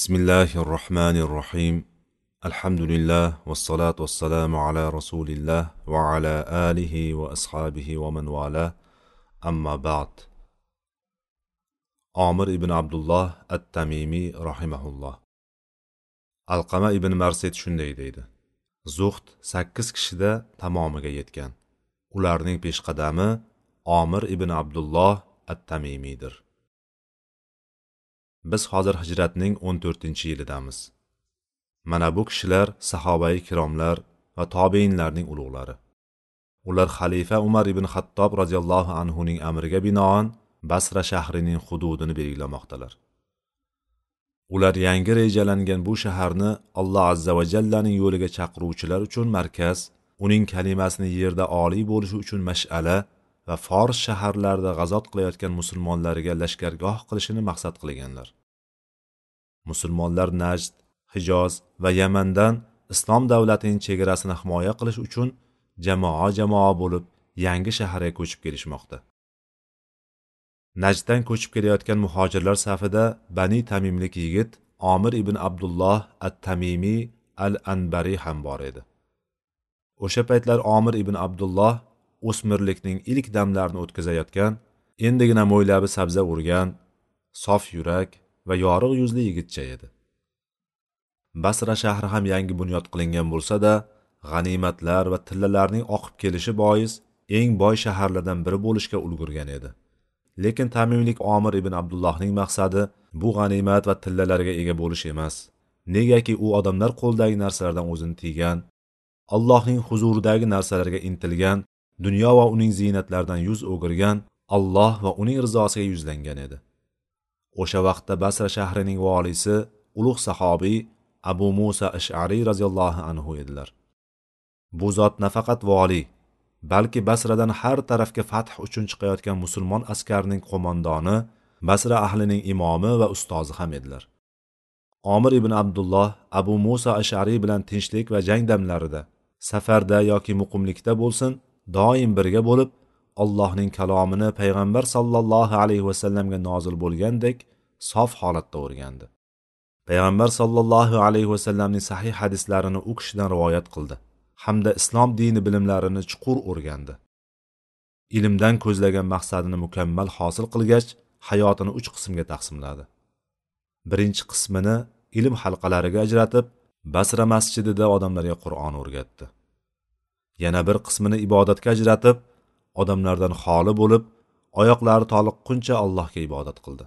بسم الله الرحمن الرحيم الحمد لله والصلاة والسلام على رسول الله وعلى آله وأصحابه ومن والاه أما بعد عامر ibn abdulloh at tamimiy rahimaulloh alqama ibn marset shunday deydi zuhd sakkiz kishida tamomiga yetgan ularning peshqadami omir ibn abdulloh at tamimiydir biz hozir hijratning 14 yilidamiz. Mana bu kishilar sahobai kiromlar va tobeinlarning ulug'lari. Ular xalifa umar ibn xattob roziyallohu anhuning amriga binoan basra shahrining hududini belgilamoqdalar. Ular yangi rejalangan bu shaharni alloh azza va jallaning yo'liga chaqiruvchilar uchun markaz uning kalimasini yerda oliy bo'lishi uchun mash'ala va fors shaharlarida g'azot qilayotgan musulmonlarga lashkargoh qilishini maqsad qilganlar. Musulmonlar najd hijoz va yamandan islom davlatining chegarasini himoya qilish uchun jamoa jamoa bo'lib yangi shaharga ko'chib kelishmoqda. Najddan ko'chib kelayotgan muhojirlar safida bani tamimlik yigit omir ibn abdulloh at tamimiy al anbariy ham bor edi. O'sha paytlar omir ibn abdulloh o'smirlikning ilk damlarini o'tkazayotgan endigina mo'ylabi sabza urgan sof yurak va yorug' yuzli yigitcha edi. Basra shahri ham yangi bunyod qilingan bo'lsa da g'animatlar va tillalarning oqib kelishi bois eng boy shaharlardan biri bo'lishga ulgurgan edi. Lekin tamimlik omir ibn abdullohning maqsadi bu g'animat va tillalarga ega bo'lish emas. Negaki u odamlar qo'lidagi narsalardan o'zini tiygan allohning huzuridagi narsalarga intilgan dunyo va uning ziynatlaridan yuz o'girgan alloh va uning rizosiga yuzlangan edi. O'sha vaqtda basra shahrining voliysi ulug' sahobiy abu musa ashariy roziyallohu anhu edilar. Bu zot nafaqat voliy balki basradan har tarafga fath uchun chiqayotgan musulmon askarining qo'mondoni basra ahlining imomi va ustozi ham edilar. Omir ibn abdulloh abu musa ashariy bilan tinchlik va jang damlarida safarda yoki muqimlikda bo'lsin doim birga bo'lib allohning kalomini payg'ambar sollallohu alayhi vasallamga nozil bo'lgandek sof holatda o'rgandi. Payg'ambar sollallohu alayhi vasallamning sahih hadislarini u kishidan rivoyat qildi. Hamda islom dini bilimlarini chuqur o'rgandi. Ilmdan ko'zlagan maqsadini mukammal hosil qilgach hayotini uch qismga taqsimladi. Birinchi qismini ilm halqalariga ajratib basra masjidida odamlarga qur'on o'rgatdi. Yana bir qismini ibodatga ajratib odamlardan xoli bo'lib oyoqlari toliqquncha allohga ibodat qildi.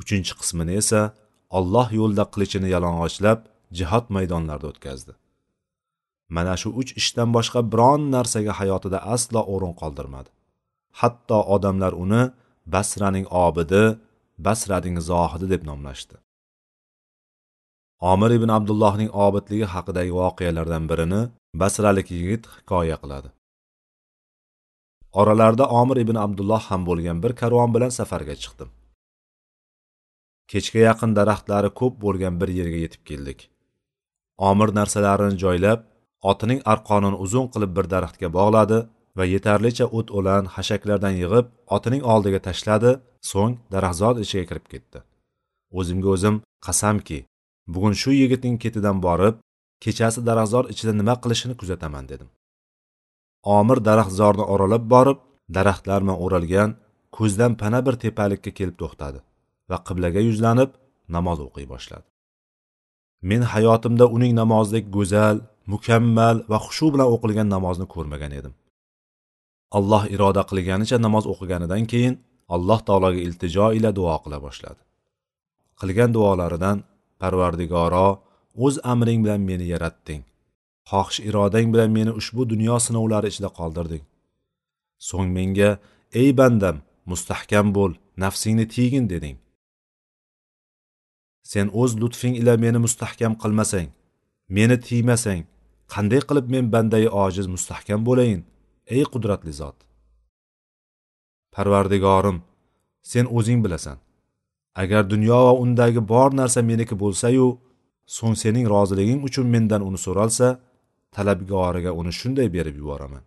Uchinchi qismini esa olloh yo'lida qilichini yalang'ochlab jihod maydonlarida o'tkazdi. Mana shu uch ishdan boshqa biron narsaga hayotida aslo o'rin qoldirmadi. Hatto odamlar uni basraning obidi basraning zohidi deb nomlashdi. Omir ibn abdullohning obidligi haqidagi voqealardan birini basralik yigit hikoya qiladi. Oralarida omir ibn abdulloh ham bo'lgan bir karvon bilan safarga chiqdim. Kechga yaqin daraxtlari ko'p bo'lgan bir yerga yetib keldik. Omir narsalarini joylab otining arqonini uzun qilib bir daraxtga bog'ladi va yetarlicha o't o'lan hashaklardan yig'ib otining oldiga tashladi so'ng daraxtzor ichiga kirib ketdi. O'zimga o'zim qasamki bugun shu yigitning ketidan borib kechasi daraxtzor ichida nima qilishini kuzataman dedim. Omir daraxtzorni oralab borib daraxtlar bilan o'ralgan ko'zdan pana bir tepalikka kelib to'xtadi va qiblaga yuzlanib namoz o'qiy boshladi. Men hayotimda uning namozidek go'zal mukammal va xushu bilan o'qilgan namozni ko'rmagan edim. Alloh iroda qilganicha namoz o'qiganidan keyin alloh taologa iltijo ila duo qila boshladi. Qilgan duolaridan parvardigoro o'z amring bilan meni yaratding. Xohish irodang bilan meni ushbu dunyo sinovlari ichida qoldirding. So'ng menga ey bandam mustahkam bo'l nafsingni tiygin deding. Sen o'z lutfing ila meni mustahkam qilmasang meni tiymasang qanday qilib men bandai ojiz mustahkam bo'layin ey qudratli zot? Parvardigorim sen o'zing bilasan. Agar dunyo va undagi bor narsa meniki bo'lsayu so'ng sening roziliging uchun mendan uni so'ralsa talabgoriga uni shunday berib yuboraman.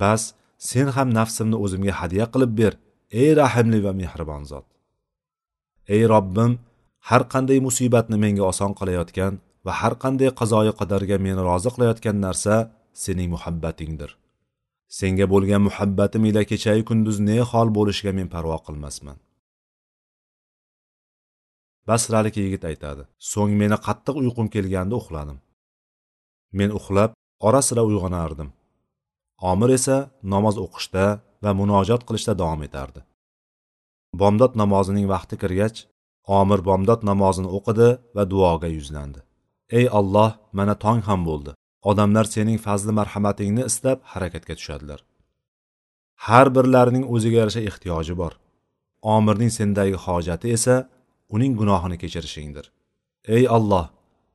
Bas sen ham nafsimni o'zimga hadya qilib ber ey rahimli va mehribon zot. Ey robbim har qanday musibatni menga oson qilayotgan va har qanday qazoyi qadarga meni rozi qilayotgan narsa sening muhabbatingdir. Senga bo'lgan muhabbatim ila kechayu kunduz ne hol bo'lishiga men parvo qilmasman. Basralik yigit aytadi so'ng meni qattiq uyqum kelganda uxladim. Men uxlab ora sira uyg'onardim. Omir esa namoz o'qishda va munojot qilishda davom etardi. Bomdod namozining vaqti kirgach omir bomdod namozini o'qidi va duoga yuzlandi. Ey olloh mana tong ham bo'ldi. Odamlar sening fazli marhamatingni istab harakatga tushadilar. Har birlarining o'ziga yarasha ehtiyoji bor. Omirning sendagi hojati esa uning gunohini kechirishingdir ey alloh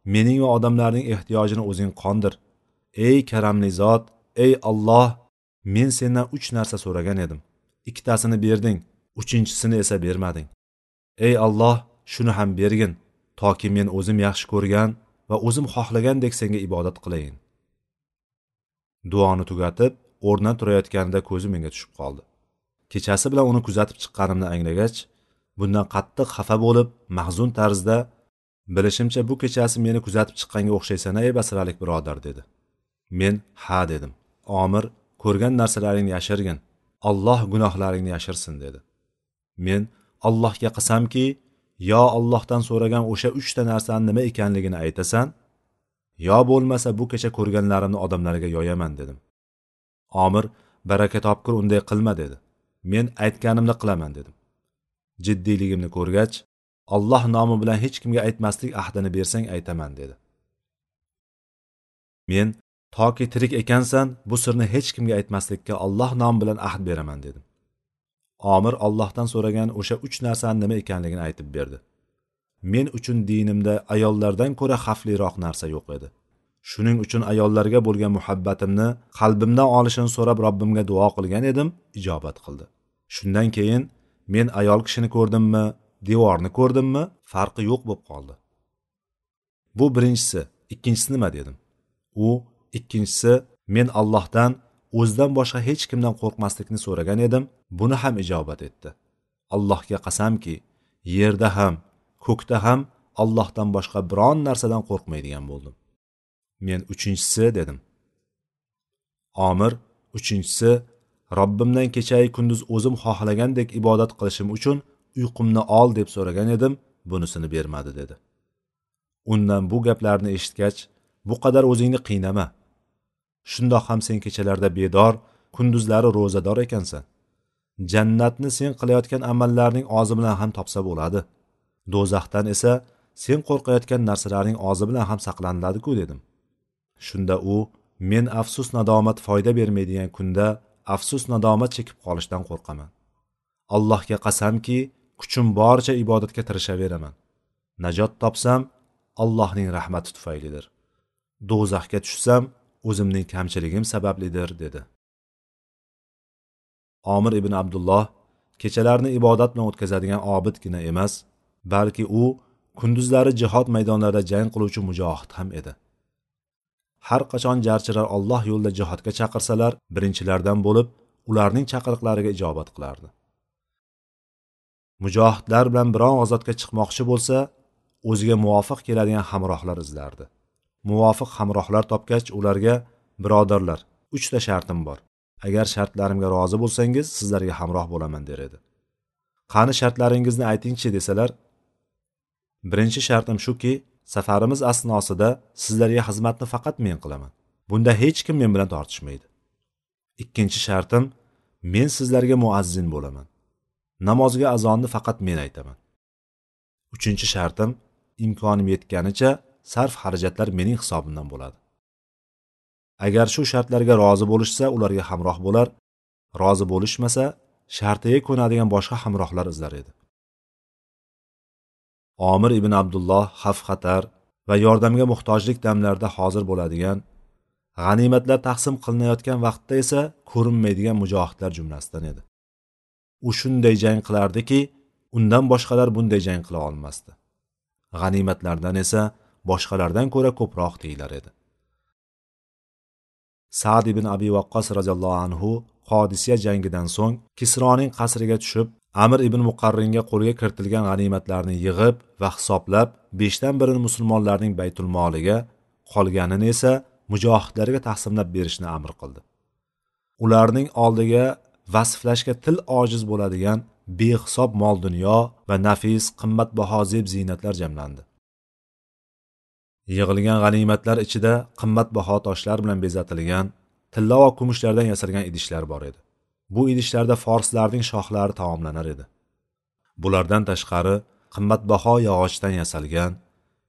mening va odamlarning ehtiyojini o'zing qondir. Ey karamli zot ey alloh men sendan uch narsa so'ragan edim. Ikkitasini berding uchinchisini esa bermading. Ey alloh shuni ham bergin toki men o'zim yaxshi ko'rgan va o'zim xohlagandek senga ibodat qilayin. Duoni tugatib o'rnidan turayotganida ko'zi menga tushib qoldi. Kechasi bilan uni kuzatib chiqqanimni anglagach bundan qattiq xafa bo'lib mahzun tarzda bilishimcha bu kechasi meni kuzatib chiqqanga o'xshaysan ey basralik birodar dedi. Men ha dedim. Omir ko'rgan narsalaringni yashirgin. Olloh gunohlaringni yashirsin dedi. Men allohga qasamki yo ollohdan so'ragan o'sha uchta narsani nima ekanligini aytasan yo bo'lmasa bu kecha ko'rganlarimni odamlarga yoyaman dedim. Omir baraka topkur unday qilma dedi. Men aytganimni qilaman dedim. Jiddiyligimni ko'rgach alloh nomi bilan hech kimga aytmaslik ahdini bersang aytaman dedi. Men toki tirik ekansan bu sirni hech kimga aytmaslikka alloh nomi bilan ahd beraman dedim. Omir ollohdan so'ragan o'sha uch narsani nima ekanligini aytib berdi. Men uchun dinimda ayollardan ko'ra xavfliroq narsa yo'q edi. Shuning uchun ayollarga bo'lgan muhabbatimni qalbimdan olishini so'rab robbimga duo qilgan edim ijobat qildi. Shundan keyin men ayol kishini ko'rdimmi devorni ko'rdimmi farqi yo'q bo'lib qoldi. Bu birinchisi ikkinchisi nima dedim? U ikkinchisi men allohdan o'zidan boshqa hech kimdan qo'rqmaslikni so'ragan edim buni ham ijobat etdi. Allohga qasamki yerda ham ko'kda ham allohdan boshqa biron narsadan qo'rqmaydigan bo'ldim. Men uchinchisi dedim. Omir uchinchisi robbimdan kechayu kunduz o'zim xohlagandek ibodat qilishim uchun uyqumni ol deb so'ragan edim bunisini bermadi dedi. Undan bu gaplarni eshitgach bu qadar o'zingni qiynama. Shundoq ham sen kechalarda bedor kunduzlari ro'zador ekansan. Jannatni sen qilayotgan amallarning ozi bilan ham topsa bo'ladi. Do'zaxdan esa sen qo'rqayotgan narsalarning ozi bilan ham saqlaniladiku dedim. Shunda u men afsus nadomat foyda bermaydigan kunda afsus nadomat chekib qolishdan qo'rqaman. Allohga qasamki kuchim boricha ibodatga tirishaveraman najot topsam allohning rahmati tufaylidir. Do'zaxga tushsam o'zimning kamchiligim sabablidir dedi. Omir ibn abdulloh kechalarni ibodat bilan o'tkazadigan obidgina emas balki u kunduzlari jihod maydonlarida jang qiluvchi mujohid ham edi. Har qachon jarchilar olloh yo'lida jihodga chaqirsalar birinchilardan bo'lib ularning chaqiriqlariga ijobat qilardi. Mujohidlar bilan biron g'azotga chiqmoqchi bo'lsa o'ziga muvofiq keladigan hamrohlar izlardi. Muvofiq hamrohlar topgach ularga birodarlar uchta shartim bor. Agar shartlarimga rozi bo'lsangiz sizlarga hamroh bo'laman der edi. Qani shartlaringizni aytingchi desalar birinchi shartim shuki safarimiz asnosida sizlarga xizmatni faqat men qilaman. Bunda hech kim men bilan tortishmaydi. Ikkinchi shartim men sizlarga muazzin bo'laman. Namozga azonni faqat men aytaman. Uchinchi shartim imkonim yetganicha sarf xarajatlar mening hisobimdan bo'ladi. Agar shu shartlarga rozi bo'lishsa ularga hamroh bo'lar. Rozi bo'lishmasa shartiga ko'nadigan boshqa hamrohlar izlar edi. Omir ibn abdulloh xavf xatar va yordamga muhtojlik damlarida hozir bo'ladigan g'animatlar taqsim qilinayotgan vaqtda esa ko'rinmaydigan mujohidlar jumlasidan edi. U shunday jang qilardiki undan boshqalar bunday jang qila olmasdi. G'animatlardan esa boshqalardan ko'ra ko'proq deyilar edi. Sad ibn abi vaqqos roziyallohu anhu hodisiya jangidan so'ng kisroning qasriga tushib amir ibn muqarringa qo'lga kiritilgan g'animatlarni yig'ib va hisoblab beshdan birini musulmonlarning baytul moliga qolganini esa mujohidlarga taqsimlab berishni amr qildi. Ularning oldiga vasflashga til ojiz bo'ladigan behisob mol dunyo va nafis qimmatbaho zeb ziynatlar jamlandi. Yig'ilgan g'animatlar ichida qimmatbaho toshlar bilan bezatilgan tilla va kumushlardan yasalgan idishlar bor edi. Bu idishlarda forslarning shohlari taomlanar edi. Bulardan tashqari qimmatbaho yog'ochdan yasalgan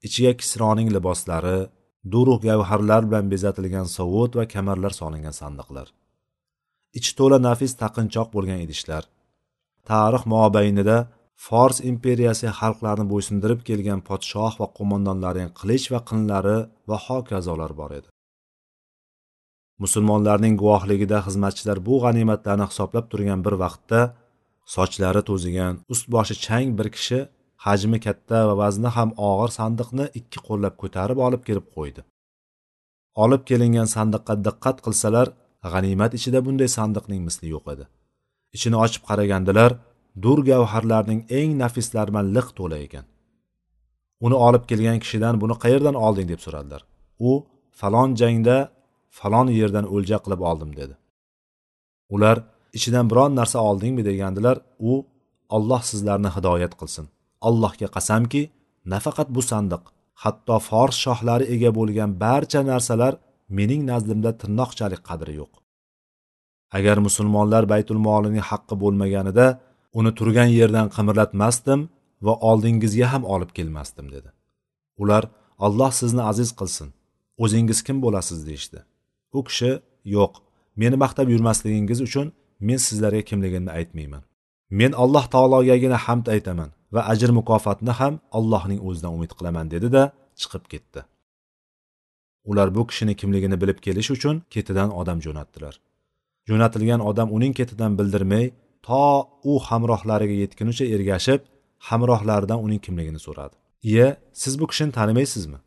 ichiga kisroning liboslari durug' gavharlar bilan bezatilgan sovut va kamarlar solingan sandiqlar. Ichi to'la nafis taqinchoq bo'lgan idishlar tarix mobaynida fors imperiyasi xalqlarni bo'ysundirib kelgan podshoh va qo'mondonlarning qilich va qinlari va hokazolar bor edi. Musulmonlarning guvohligida xizmatchilar bu g'animatlarni hisoblab turgan bir vaqtda sochlari to'zigan ust boshi chang bir kishi hajmi katta va vazni ham og'ir sandiqni ikki qo'llab ko'tarib olib kelib qo'ydi. Olib kelingan sandiqqa diqqat qilsalar g'animat ichida bunday sandiqning misli yo'q edi. Ichini ochib qaragandilar dur gavharlarning eng nafislari bilan liq to'la ekan. Uni olib kelgan kishidan buni qayerdan olding deb so'radilar. U falon jangda falon yerdan o'lja qilib oldim dedi. Ular ichidan biron narsa oldingmi? degandilar u olloh sizlarni hidoyat qilsin. Allohga qasamki nafaqat bu sandiq hatto fors shohlari ega bo'lgan barcha narsalar mening nazdimda tirnoqchalik qadri yo'q. Agar musulmonlar baytul molining haqqi bo'lmaganida uni turgan yerdan qimirlatmasdim va oldingizga ham olib kelmasdim dedi. Ular alloh sizni aziz qilsin. O'zingiz kim bo'lasiz? deyishdi. U kishi yo'q meni maqtab yurmasligingiz uchun men sizlarga kimligimni aytmayman. Men alloh taologagina hamd aytaman va ajr mukofotni ham allohning o'zidan umid qilaman dedi da chiqib ketdi. Ular bu kishini kimligini bilib kelish uchun ketidan odam jo'natdilar. Jo'natilgan odam uning ketidan bildirmay to u hamrohlariga yetgunicha ergashib hamrohlaridan uning kimligini so'radi. Iye siz bu kishini tanimaysizmi?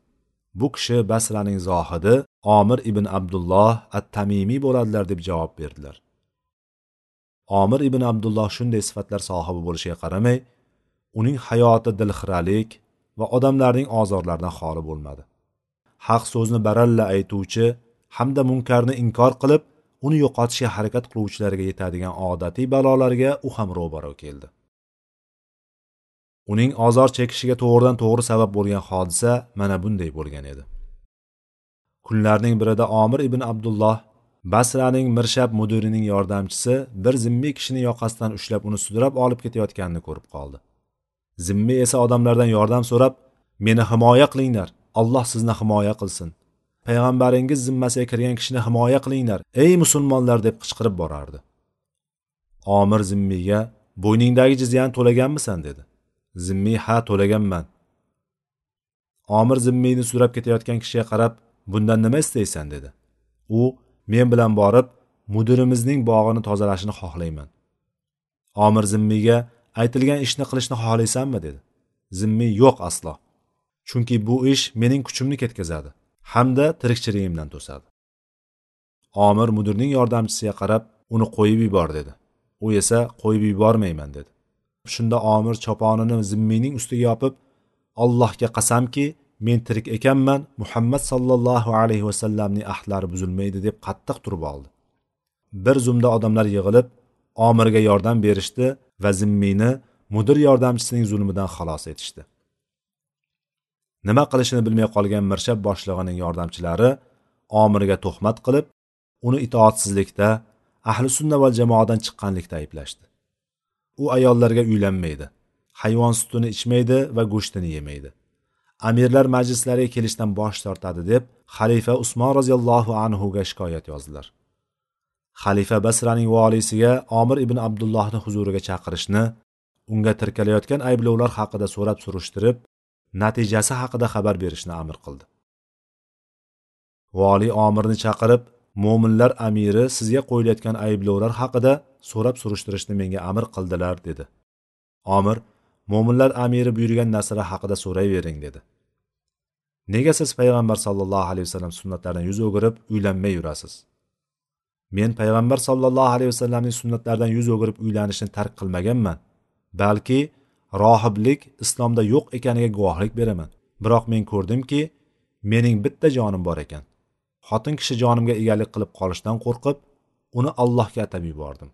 Bu kishi basraning zohidi omir ibn abdulloh at tamimiy bo'ladilar deb javob berdilar. Omir ibn abdulloh shunday sifatlar sohibi bo'lishiga qaramay uning hayoti dilxiralik va odamlarning ozorlaridan xoli bo'lmadi. Haq so'zni baralla aytuvchi hamda munkarni inkor qilib uni yo'qotishga harakat qiluvchilarga yetadigan odatiy balolarga u ham ro'baro keldi. Uning ozor chekishiga to'g'ridan to'g'ri sabab bo'lgan hodisa mana bunday bo'lgan edi. Kunlarning birida omir ibn abdulloh basraning mirshab mudirining yordamchisi bir zimmiy kishini yoqasidan ushlab uni sudrab olib ketayotganini ko'rib qoldi. Zimmiy esa odamlardan yordam so'rab meni himoya qilinglar alloh sizni himoya qilsin. Payg'ambaringiz zimmasiga kirgan kishini himoya qilinglar ey musulmonlar deb qichqirib borardi. Omir zimmiyga bo'yningdagi jizyani to'laganmisan dedi. Zimmiy ha to'laganman. Omir zimmiyni sudrab ketayotgan kishiga qarab bundan nima istaysan? dedi. U men bilan borib mudirimizning bog'ini tozalashini xohlayman. Omir zimmiyga aytilgan ishni qilishni xohlaysanmi? dedi. Zimmiy yo'q aslo. Chunki bu ish mening kuchimni ketkazadi hamda tirikchiligimdan to'sadi. Omir mudirning yordamchisiga qarab uni qo'yib yubor dedi. U esa qo'yib yubormayman dedi. Shunda omir choponini zimmiyning ustiga yopib allohga qasamki men tirik ekanman muhammad sollallohu alayhi vasallamning ahdlari buzilmaydi deb qattiq turib oldi. Bir zumda odamlar yig'ilib omirga yordam berishdi va zimmiyni mudir yordamchisining zulmidan xalos etishdi. Nima qilishini bilmay qolgan mirshab boshlig'ining yordamchilari omirga tuhmat qilib uni itoatsizlikda ahli sunna va jamoadan chiqqanlikda ayblashdi. U ayollarga uylanmaydi. Hayvon sutini ichmaydi va go'shtini yemaydi. Amirlar majlislariga kelishdan bosh tortadi deb xalifa usmon roziyallohu anhuga shikoyat yozdilar. Xalifa basraning voliysiga omir ibn abdullohni huzuriga chaqirishni unga tirkalayotgan ayblovlar haqida so'rab surishtirib natijasi haqida xabar berishni amr qildi. Voliy omirni chaqirib mo'minlar amiri sizga qo'yilayotgan ayblovlar haqida so'rab surishtirishni menga amr qildilar dedi. Omir mo'minlar amiri buyurgan narsalar haqida so'rayvering dedi. Nega siz payg'ambar sollallohu alayhi vasallam sunnatlaridan yuz o'girib uylanmay yurasiz? Men payg'ambar sollallohu alayhi vasallamning sunnatlaridan yuz o'girib uylanishni tark qilmaganman balki rohiblik islomda yo'q ekaniga guvohlik beraman. Biroq men ko'rdimki mening bitta jonim bor ekan. Xotin kishi jonimga egalik qilib qolishdan qo'rqib uni allohga atab yubordim.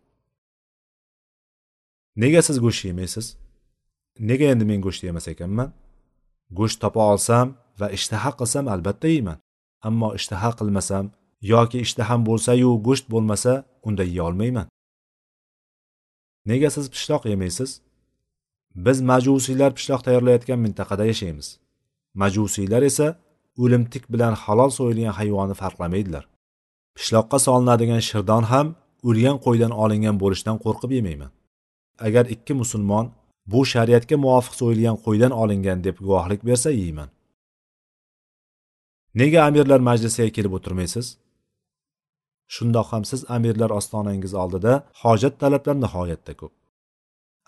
Nega siz go'sht yemaysiz? Nega endi men go'sht yemas ekanman? Go'sht topa olsam va ishtaha qilsam albatta yeyman. Ammo ishtaha qilmasam yoki ishtaham bo'lsayu go'sht bo'lmasa unda yeyolmayman nega siz pishloq yemaysiz? Biz majusiylar pishloq tayyorlayotgan mintaqada yashaymiz. Majusiylar esa o'limtik bilan halol so'yilgan hayvonni farqlamaydilar. Pishloqqa solinadigan shirdon ham o'lgan qo'ydan olingan bo'lishidan qo'rqib yemayman. Agar ikki musulmon bu shariatga muvofiq so'yilgan qo'ydan olingan deb guvohlik bersa yeyman. Nega amirlar majlisiga kelib o'tirmaysiz? Shundoq ham siz amirlar ostonangiz oldida hojat talablar nihoyatda ko'p.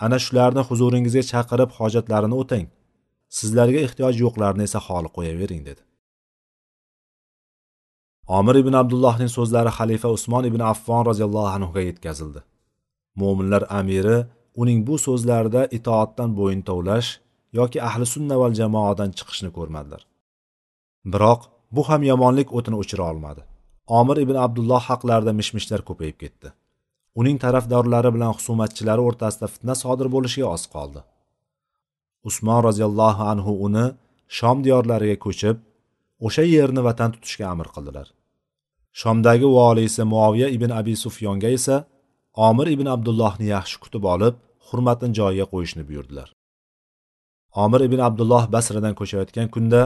Ana shularni huzuringizga chaqirib hojatlarini o'tang sizlarga ehtiyoj yo'qlarini esa holi qo'yavering dedi. Omir ibn abdullohning so'zlari xalifa usmon ibn affon roziyallohu anhuga yetkazildi. Mo'minlar amiri uning bu so'zlarida itoatdan bo'yin tovlash yoki ahli sunna val jamoadan chiqishni ko'rmadilar. Biroq bu ham yomonlik o'tini o'chira olmadi. Omir ibn abdulloh haqlarida mish mishlar ko'payib ketdi. Uning tarafdorlari bilan husumatchilari o'rtasida fitna sodir bo'lishiga oz qoldi. Usmon roziyallohu anhu uni shom diyorlariga ko'chib o'sha yerni vatan tutishga amr qildilar. Shomdagi voliysi muoviya ibn abi sufyonga esa omir ibn abdullohni yaxshi kutib olib hurmatini joyiga qo'yishni buyurdilar. Omir ibn abdulloh basradan ko'chayotgan kunda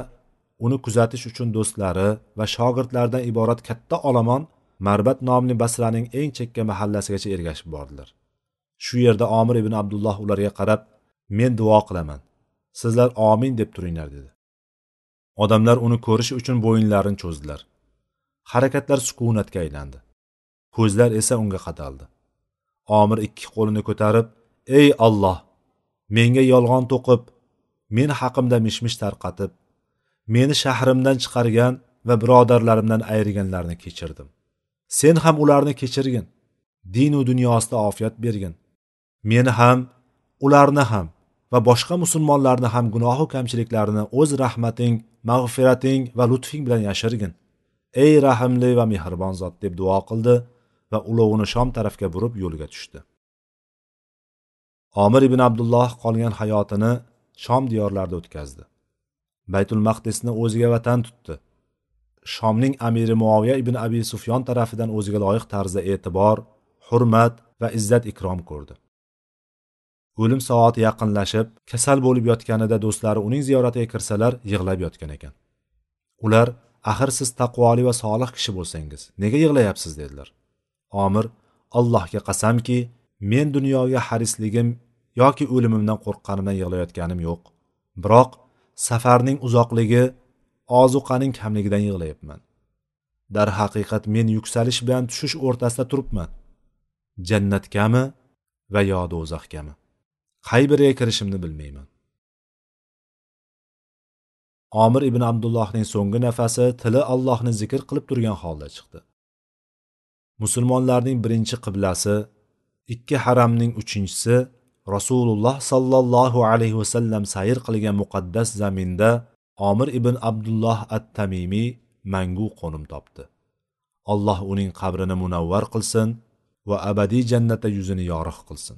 uni kuzatish uchun do'stlari va shogirdlaridan iborat katta olomon marbat nomli basraning eng chekka mahallasigacha ergashib bordilar. Shu yerda omir ibn abdulloh ularga qarab men duo qilaman sizlar omin deb turinglar dedi. Odamlar uni ko'rish uchun bo'yinlarini cho'zdilar. Harakatlar sukunatga aylandi. Ko'zlar esa unga qadaldi. Omir ikki qo'lini ko'tarib ey olloh menga yolg'on to'qib men haqimda mish mish tarqatib meni shahrimdan chiqargan va birodarlarimdan ayirganlarni kechirdim. Sen ham ularni kechirgin. Dinu dunyosida ofiyat bergin. Meni ham ularni ham va boshqa musulmonlarni ham gunohu kamchiliklarini o'z rahmating mag'firating va lutfing bilan yashirgin. Ey rahmli va mehribon zot! deb duo qildi va ulovini shom tarafga burib yo'lga tushdi. Omir ibn abdulloh qolgan hayotini shom diyorlarida o'tkazdi. Baytul maqdisni o'ziga vatan tutdi. Shomning amiri muoviya ibn abi sufyon tarafidan o'ziga loyiq tarzda e'tibor hurmat va izzat ikrom ko'rdi. O'lim soati yaqinlashib kasal bo'lib yotganida do'stlari uning ziyoratiga kirsalar yig'lab yotgan ekan. Ular axir siz taqvoli va solih kishi bo'lsangiz nega yig'layapsiz dedilar. Omir allohga qasamki men dunyoga harisligim yoki o'limimdan qo'rqqanimdan yig'layotganim yo'q. Biroq safarning uzoqligi ozuqaning kamligidan yig'layapman. Darhaqiqat men yuksalish bilan tushish o'rtasida turibman. Jannatgami va yo do'zaxgami qay biriga kirishimni bilmayman. Omir ibn abdullohning so'nggi nafasi tili allohni zikr qilib turgan holda chiqdi. Musulmonlarning birinchi qiblasi ikki haramning uchinchisi rasululloh sollallohu alayhi vasallam sayr qilgan muqaddas zaminda omir ibn abdulloh at tamimiy mangu qo'nim topdi. Alloh uning qabrini munavvar qilsin va abadiy jannatda yuzini yorug' qilsin.